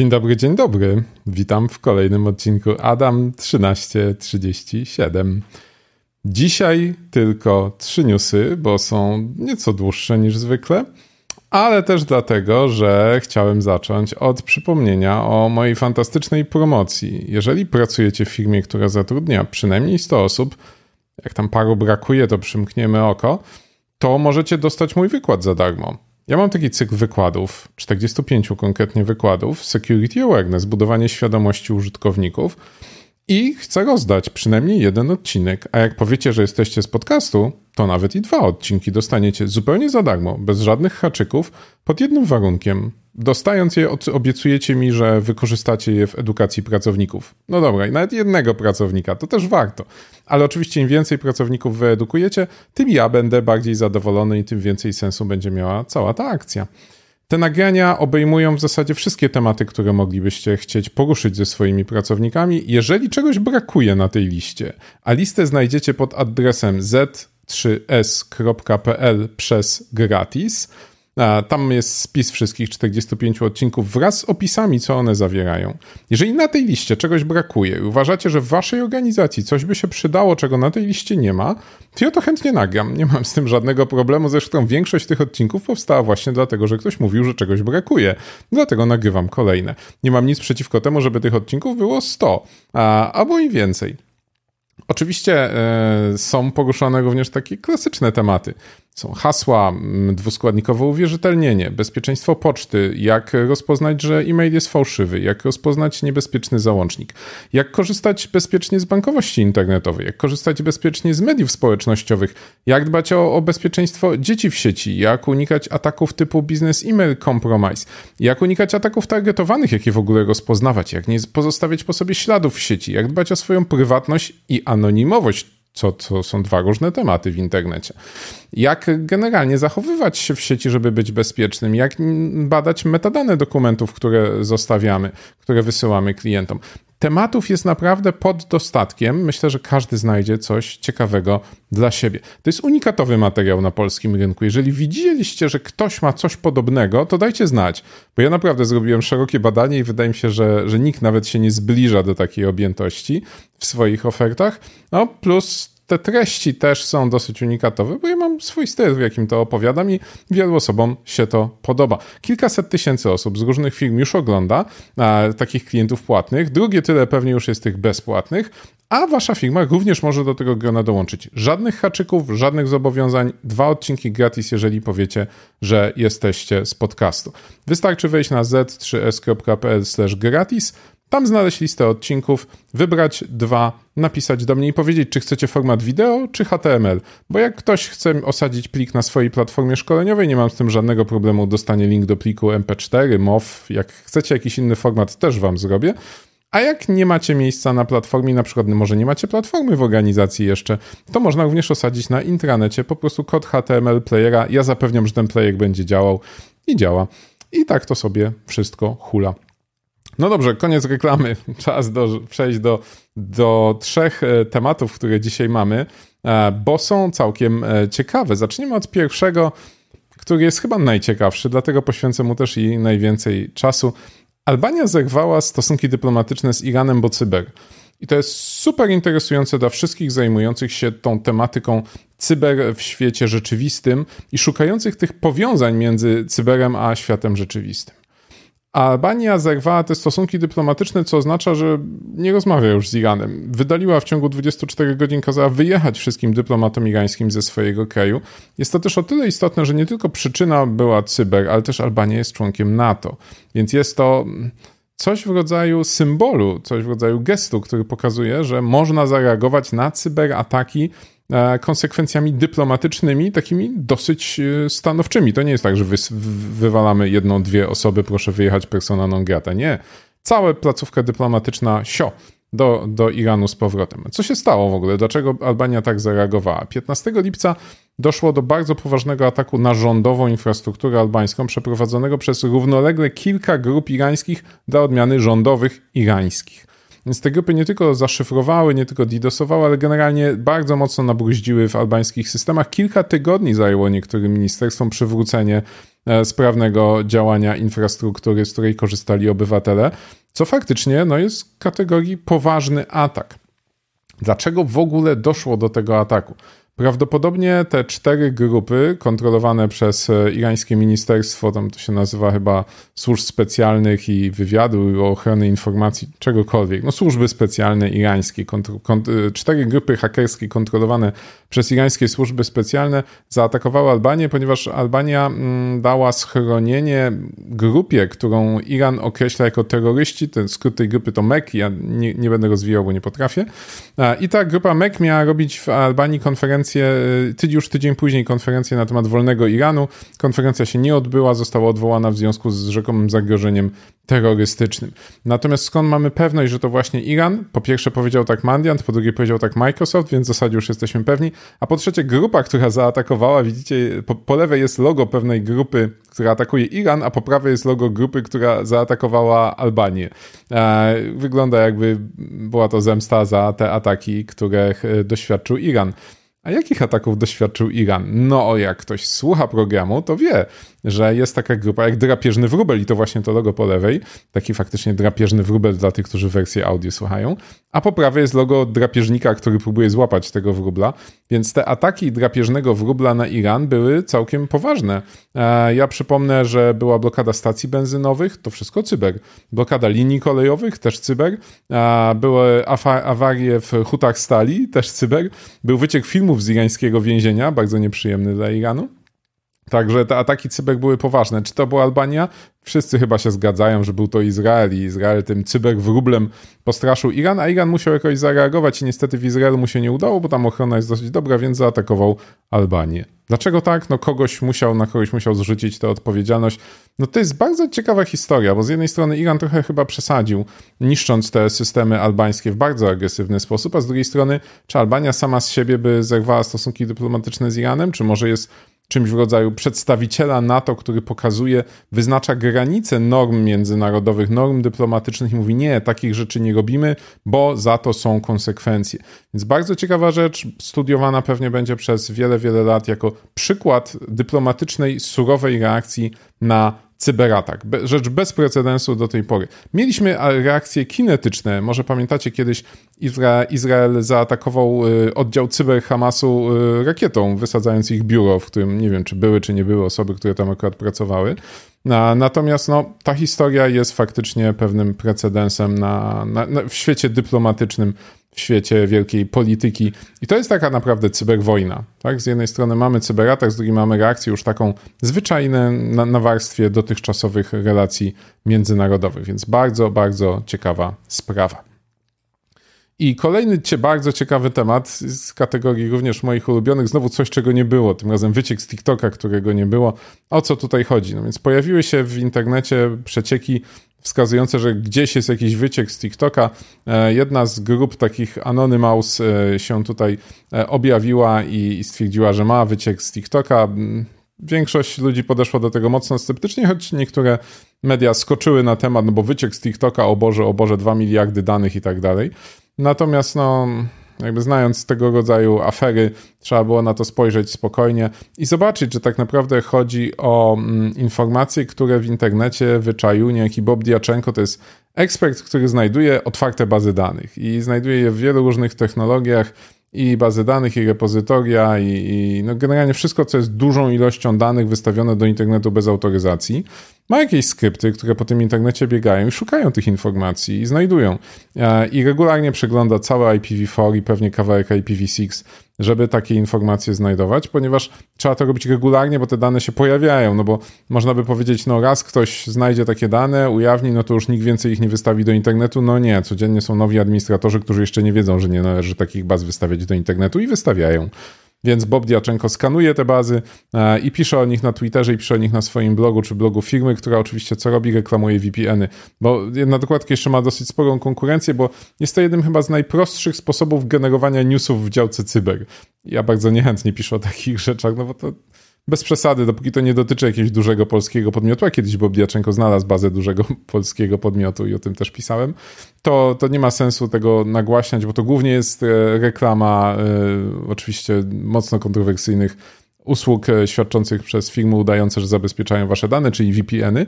Dzień dobry, dzień dobry. Witam w kolejnym odcinku Adam 1337. Dzisiaj tylko trzy newsy, bo są nieco dłuższe niż zwykle, ale też dlatego, że chciałem zacząć od przypomnienia o mojej fantastycznej promocji. Jeżeli pracujecie w firmie, która zatrudnia przynajmniej 100 osób, jak tam paru brakuje, to przymkniemy oko, to możecie dostać mój wykład za darmo. Ja mam taki cykl wykładów, 45 konkretnie wykładów, Security Awareness, budowanie świadomości użytkowników i chcę rozdać przynajmniej jeden odcinek, a jak powiecie, że jesteście z podcastu, to nawet i dwa odcinki dostaniecie zupełnie za darmo, bez żadnych haczyków, pod jednym warunkiem. Dostając je, obiecujecie mi, że wykorzystacie je w edukacji pracowników. No dobra, i nawet jednego pracownika, to też warto. Ale oczywiście im więcej pracowników wyedukujecie, tym ja będę bardziej zadowolony i tym więcej sensu będzie miała cała ta akcja. Te nagrania obejmują w zasadzie wszystkie tematy, które moglibyście chcieć poruszyć ze swoimi pracownikami, jeżeli czegoś brakuje na tej liście. A listę znajdziecie pod adresem z3s.pl przez gratis. Tam jest spis wszystkich 45 odcinków wraz z opisami, co one zawierają. Jeżeli na tej liście czegoś brakuje i uważacie, że w waszej organizacji coś by się przydało, czego na tej liście nie ma, to ja to chętnie nagram. Nie mam z tym żadnego problemu. Zresztą większość tych odcinków powstała właśnie dlatego, że ktoś mówił, że czegoś brakuje. Dlatego nagrywam kolejne. Nie mam nic przeciwko temu, żeby tych odcinków było 100 a, albo i więcej. Oczywiście e, są poruszane również takie klasyczne tematy. Są hasła, dwuskładnikowe uwierzytelnienie, bezpieczeństwo poczty, jak rozpoznać, że e-mail jest fałszywy, jak rozpoznać niebezpieczny załącznik, jak korzystać bezpiecznie z bankowości internetowej, jak korzystać bezpiecznie z mediów społecznościowych, jak dbać o, o bezpieczeństwo dzieci w sieci, jak unikać ataków typu business email compromise, jak unikać ataków targetowanych, jakie w ogóle rozpoznawać, jak nie pozostawiać po sobie śladów w sieci, jak dbać o swoją prywatność i anonimowość co, co są dwa różne tematy w internecie. Jak generalnie zachowywać się w sieci, żeby być bezpiecznym, jak badać metadane dokumentów, które zostawiamy, które wysyłamy klientom. Tematów jest naprawdę pod dostatkiem. Myślę, że każdy znajdzie coś ciekawego dla siebie. To jest unikatowy materiał na polskim rynku. Jeżeli widzieliście, że ktoś ma coś podobnego, to dajcie znać, bo ja naprawdę zrobiłem szerokie badanie i wydaje mi się, że, że nikt nawet się nie zbliża do takiej objętości w swoich ofertach. No, plus te treści też są dosyć unikatowe, bo ja mam swój styl, w jakim to opowiadam i wielu osobom się to podoba. Kilkaset tysięcy osób z różnych firm już ogląda e, takich klientów płatnych, drugie tyle pewnie już jest tych bezpłatnych, a wasza firma również może do tego grona dołączyć. Żadnych haczyków, żadnych zobowiązań, dwa odcinki gratis, jeżeli powiecie, że jesteście z podcastu. Wystarczy wejść na z3s.pl/gratis tam znaleźć listę odcinków, wybrać dwa, napisać do mnie i powiedzieć, czy chcecie format wideo, czy HTML. Bo jak ktoś chce osadzić plik na swojej platformie szkoleniowej, nie mam z tym żadnego problemu, dostanie link do pliku MP4, MOV. Jak chcecie jakiś inny format, też wam zrobię. A jak nie macie miejsca na platformie, na przykład może nie macie platformy w organizacji jeszcze, to można również osadzić na intranecie po prostu kod HTML playera. Ja zapewniam, że ten player będzie działał i działa. I tak to sobie wszystko hula. No dobrze, koniec reklamy. Czas do, przejść do, do trzech e, tematów, które dzisiaj mamy, e, bo są całkiem e, ciekawe. Zaczniemy od pierwszego, który jest chyba najciekawszy, dlatego poświęcę mu też i najwięcej czasu. Albania zerwała stosunki dyplomatyczne z Iranem, bo cyber. I to jest super interesujące dla wszystkich zajmujących się tą tematyką cyber w świecie rzeczywistym i szukających tych powiązań między cyberem a światem rzeczywistym. Albania zerwała te stosunki dyplomatyczne, co oznacza, że nie rozmawia już z Iranem. Wydaliła w ciągu 24 godzin, kazała wyjechać wszystkim dyplomatom irańskim ze swojego kraju. Jest to też o tyle istotne, że nie tylko przyczyna była cyber, ale też Albania jest członkiem NATO. Więc jest to coś w rodzaju symbolu, coś w rodzaju gestu, który pokazuje, że można zareagować na cyberataki konsekwencjami dyplomatycznymi, takimi dosyć e, stanowczymi. To nie jest tak, że wy, wywalamy jedną, dwie osoby, proszę wyjechać persona non grata. Nie. Cała placówka dyplomatyczna sio do, do Iranu z powrotem. Co się stało w ogóle? Dlaczego Albania tak zareagowała? 15 lipca doszło do bardzo poważnego ataku na rządową infrastrukturę albańską, przeprowadzonego przez równolegle kilka grup irańskich dla odmiany rządowych irańskich. Więc te grupy nie tylko zaszyfrowały, nie tylko DDoSowały, ale generalnie bardzo mocno nabruździły w albańskich systemach. Kilka tygodni zajęło niektórym ministerstwom przywrócenie sprawnego działania infrastruktury, z której korzystali obywatele, co faktycznie no, jest kategorii poważny atak. Dlaczego w ogóle doszło do tego ataku? Prawdopodobnie te cztery grupy kontrolowane przez e, irańskie ministerstwo, tam to się nazywa chyba służb specjalnych i wywiadu, ochrony informacji, czegokolwiek, no służby specjalne irańskie, e, cztery grupy hakerskie kontrolowane przez irańskie służby specjalne zaatakowały Albanię, ponieważ Albania mm, dała schronienie grupie, którą Iran określa jako terroryści. Ten skrót tej grupy to MEK, ja nie, nie będę rozwijał, bo nie potrafię. I ta grupa MEK miała robić w Albanii konferencję, y, już tydzień później konferencję na temat wolnego Iranu. Konferencja się nie odbyła, została odwołana w związku z rzekomym zagrożeniem terrorystycznym. Natomiast skąd mamy pewność, że to właśnie Iran? Po pierwsze powiedział tak Mandiant, po drugie powiedział tak Microsoft, więc w zasadzie już jesteśmy pewni. A po trzecie grupa, która zaatakowała, widzicie, po, po lewej jest logo pewnej grupy, która atakuje Iran, a po prawej jest logo grupy, która zaatakowała Albanię. E, wygląda jakby była to zemsta za te ataki, których e, doświadczył Iran. A jakich ataków doświadczył Iran? No, jak ktoś słucha programu, to wie, że jest taka grupa jak drapieżny wróbel i to właśnie to logo po lewej, taki faktycznie drapieżny wróbel dla tych, którzy wersję audio słuchają, a po prawej jest logo drapieżnika, który próbuje złapać tego wróbla, więc te ataki drapieżnego wróbla na Iran były całkiem poważne. E, ja przypomnę, że była blokada stacji benzynowych, to wszystko cyber. Blokada linii kolejowych, też cyber. E, były awarie w hutach stali, też cyber. Był wyciek filmów z irańskiego więzienia, bardzo nieprzyjemny dla Iranu. Także te ataki cyber były poważne. Czy to była Albania? Wszyscy chyba się zgadzają, że był to Izrael i Izrael tym cyberwróblem postraszył Iran, a Iran musiał jakoś zareagować i niestety w Izraelu mu się nie udało, bo tam ochrona jest dosyć dobra, więc zaatakował Albanię. Dlaczego tak? No kogoś musiał, na kogoś musiał zrzucić tę odpowiedzialność. No to jest bardzo ciekawa historia, bo z jednej strony Iran trochę chyba przesadził, niszcząc te systemy albańskie w bardzo agresywny sposób, a z drugiej strony, czy Albania sama z siebie by zerwała stosunki dyplomatyczne z Iranem, czy może jest czymś w rodzaju przedstawiciela NATO, który pokazuje, wyznacza granice norm międzynarodowych, norm dyplomatycznych i mówi: Nie, takich rzeczy nie robimy, bo za to są konsekwencje. Więc bardzo ciekawa rzecz, studiowana pewnie będzie przez wiele, wiele lat jako przykład dyplomatycznej, surowej reakcji na cyberatak. Rzecz bez precedensu do tej pory. Mieliśmy reakcje kinetyczne. Może pamiętacie kiedyś Izra Izrael zaatakował y, oddział cyber Hamasu y, rakietą, wysadzając ich biuro, w którym nie wiem, czy były, czy nie były osoby, które tam akurat pracowały. Natomiast no, ta historia jest faktycznie pewnym precedensem na, na, na w świecie dyplomatycznym w świecie wielkiej polityki. I to jest taka naprawdę cyberwojna. Tak? Z jednej strony mamy cyberatak, z drugiej mamy reakcję już taką zwyczajną na, na warstwie dotychczasowych relacji międzynarodowych. Więc bardzo, bardzo ciekawa sprawa. I kolejny bardzo ciekawy temat z kategorii również moich ulubionych, znowu coś, czego nie było, tym razem wyciek z TikToka, którego nie było. O co tutaj chodzi? No więc pojawiły się w internecie przecieki wskazujące, że gdzieś jest jakiś wyciek z TikToka. E, jedna z grup takich Anonymous e, się tutaj e, objawiła i stwierdziła, że ma wyciek z TikToka. Mm, większość ludzi podeszła do tego mocno sceptycznie, choć niektóre media skoczyły na temat, no bo wyciek z TikToka, o Boże, o Boże, 2 miliardy danych i tak dalej. Natomiast no jakby znając tego rodzaju afery, trzeba było na to spojrzeć spokojnie i zobaczyć, że tak naprawdę chodzi o mm, informacje, które w internecie wyczaił niejaki Bob Diaczenko. To jest ekspert, który znajduje otwarte bazy danych i znajduje je w wielu różnych technologiach i bazy danych, i repozytoria, i, i no generalnie wszystko, co jest dużą ilością danych wystawione do internetu bez autoryzacji ma jakieś skrypty, które po tym internecie biegają i szukają tych informacji i znajdują. E, I regularnie przegląda całe IPv4 i pewnie kawałek IPv6, żeby takie informacje znajdować, ponieważ trzeba to robić regularnie, bo te dane się pojawiają, no bo można by powiedzieć, no raz ktoś znajdzie takie dane, ujawni, no to już nikt więcej ich nie wystawi do internetu. No nie, codziennie są nowi administratorzy, którzy jeszcze nie wiedzą, że nie należy takich baz wystawiać do internetu i wystawiają. Więc Bob Diaczenko skanuje te bazy e, i pisze o nich na Twitterze i pisze o nich na swoim blogu czy blogu firmy, która oczywiście co robi, reklamuje VPN-y. Bo jedna dokładka jeszcze ma dosyć sporą konkurencję, bo jest to jednym chyba z najprostszych sposobów generowania newsów w działce cyber. Ja bardzo niechętnie piszę o takich rzeczach, no bo to bez przesady, dopóki to nie dotyczy jakiegoś dużego polskiego podmiotu, a kiedyś Bob Diaczenko znalazł bazę dużego polskiego podmiotu i o tym też pisałem, to, to nie ma sensu tego nagłaśniać, bo to głównie jest e, reklama e, oczywiście mocno kontrowersyjnych usług e, świadczących przez firmy udające, że zabezpieczają wasze dane, czyli VPN-y,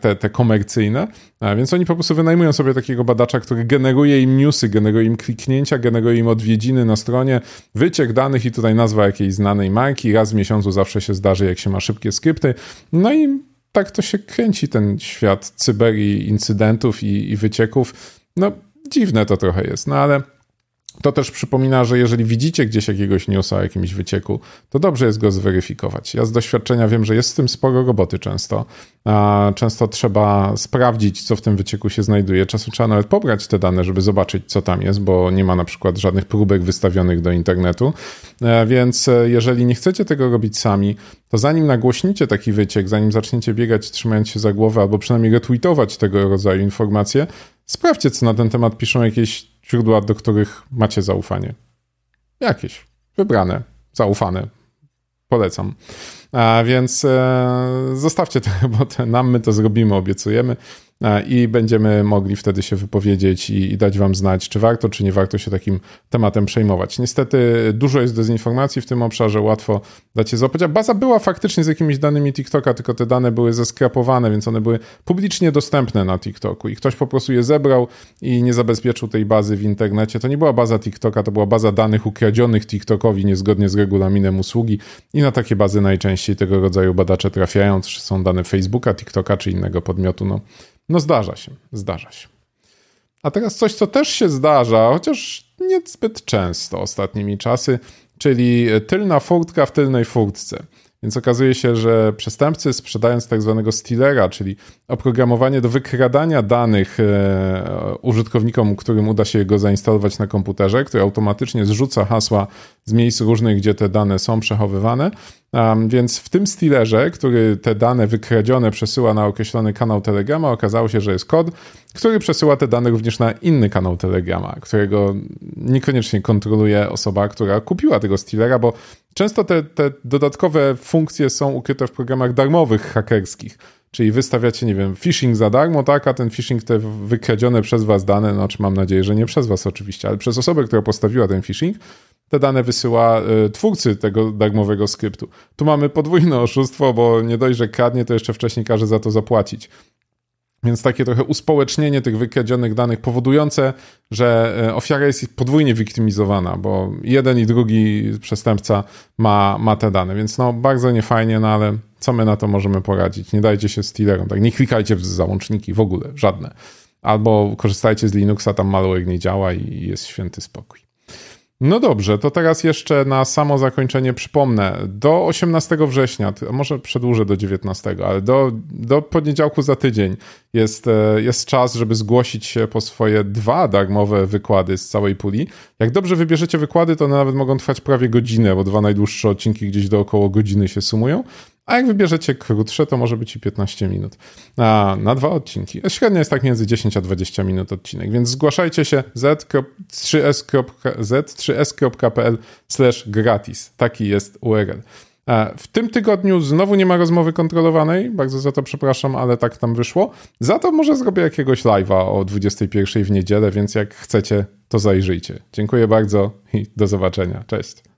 te, te komercyjne. Więc oni po prostu wynajmują sobie takiego badacza, który generuje im newsy, generuje im kliknięcia, generuje im odwiedziny na stronie, wyciek danych i tutaj nazwa jakiejś znanej marki. Raz w miesiącu zawsze się zdarzy, jak się ma szybkie skrypty. No i tak to się kręci ten świat cyber i incydentów i, i wycieków. No, dziwne to trochę jest, no ale to też przypomina, że jeżeli widzicie gdzieś jakiegoś newsa o jakimś wycieku, to dobrze jest go zweryfikować. Ja z doświadczenia wiem, że jest z tym sporo roboty często. Często trzeba sprawdzić, co w tym wycieku się znajduje. Czasem trzeba nawet pobrać te dane, żeby zobaczyć, co tam jest, bo nie ma na przykład żadnych próbek wystawionych do internetu. E, więc e, jeżeli nie chcecie tego robić sami, to zanim nagłośnicie taki wyciek, zanim zaczniecie biegać trzymając się za głowę, albo przynajmniej retweetować tego rodzaju informacje, sprawdźcie, co na ten temat piszą jakieś źródła, do których macie zaufanie. Jakieś. Wybrane, zaufane. Polecam. A więc e, zostawcie tę robotę nam, my to zrobimy, obiecujemy i będziemy mogli wtedy się wypowiedzieć i, i, dać wam znać, czy warto, czy nie warto się takim tematem przejmować. Niestety dużo jest dezinformacji w tym obszarze, łatwo dacie złapać, a baza była faktycznie z jakimiś danymi TikToka, tylko te dane były zeskrapowane, więc one były publicznie dostępne na TikToku i ktoś po prostu je zebrał i nie zabezpieczył tej bazy w internecie. To nie była baza TikToka, to była baza danych ukradzionych TikTokowi niezgodnie z regulaminem usługi i na takie bazy najczęściej tego rodzaju badacze trafiają, czy są dane Facebooka, TikToka, czy innego podmiotu. No, no zdarza się, zdarza się. A teraz coś, co też się zdarza, chociaż niezbyt często ostatnimi czasy, czyli tylna furtka w tylnej furtce. Więc okazuje się, że przestępcy sprzedając tak zwanego stealera, czyli oprogramowanie do wykradania danych e, użytkownikom, którym uda się go zainstalować na komputerze, który automatycznie zrzuca hasła z miejsc różnych, gdzie te dane są przechowywane. Więc w tym stealerze, który te dane wykradzione przesyła na określony kanał Telegrama, okazało się, że jest kod, który przesyła te dane również na inny kanał Telegrama, którego niekoniecznie kontroluje osoba, która kupiła tego stealera, bo często te, te dodatkowe funkcje są ukryte w programach darmowych hakerskich. Czyli wystawiacie, nie wiem, phishing za darmo, tak, a ten phishing, te wykradzione przez was dane, no czy mam nadzieję, że nie przez was oczywiście, ale przez osobę, która postawiła ten phishing, te dane wysyła y, twórcy tego darmowego skryptu. Tu mamy podwójne oszustwo, bo nie dość, że kradnie, to jeszcze wcześniej każe za to zapłacić. Więc takie trochę uspołecznienie tych wykradzionych danych powodujące, że y, ofiara jest podwójnie wiktymizowana, bo jeden i drugi przestępca ma, ma te dane. Więc no bardzo niefajnie, no ale co my na to możemy poradzić? Nie dajcie się stealerom, tak? Nie klikajcie w załączniki w ogóle, żadne. Albo korzystajcie z Linuxa, tam malware nie działa i jest święty spokój. No dobrze, to teraz jeszcze na samo zakończenie przypomnę. Do 18 września, może przedłużę do 19, ale do, do poniedziałku za tydzień jest, e, jest czas, żeby zgłosić się po swoje dwa darmowe wykłady z całej puli. Jak dobrze wybierzecie wykłady, to one nawet mogą trwać prawie godzinę, bo dwa najdłuższe odcinki gdzieś do około godziny się sumują. A jak wybierzecie krótsze, to może być i 15 minut na, na dwa odcinki. Średnio jest tak między 10 a 20 minut odcinek, więc zgłaszajcie się z3s.pl gratis. Taki jest URL. W tym tygodniu znowu nie ma rozmowy kontrolowanej, bardzo za to przepraszam, ale tak tam wyszło. Za to może zrobię jakiegoś live'a o 21 w niedzielę, więc jak chcecie, to zajrzyjcie. Dziękuję bardzo i do zobaczenia. Cześć.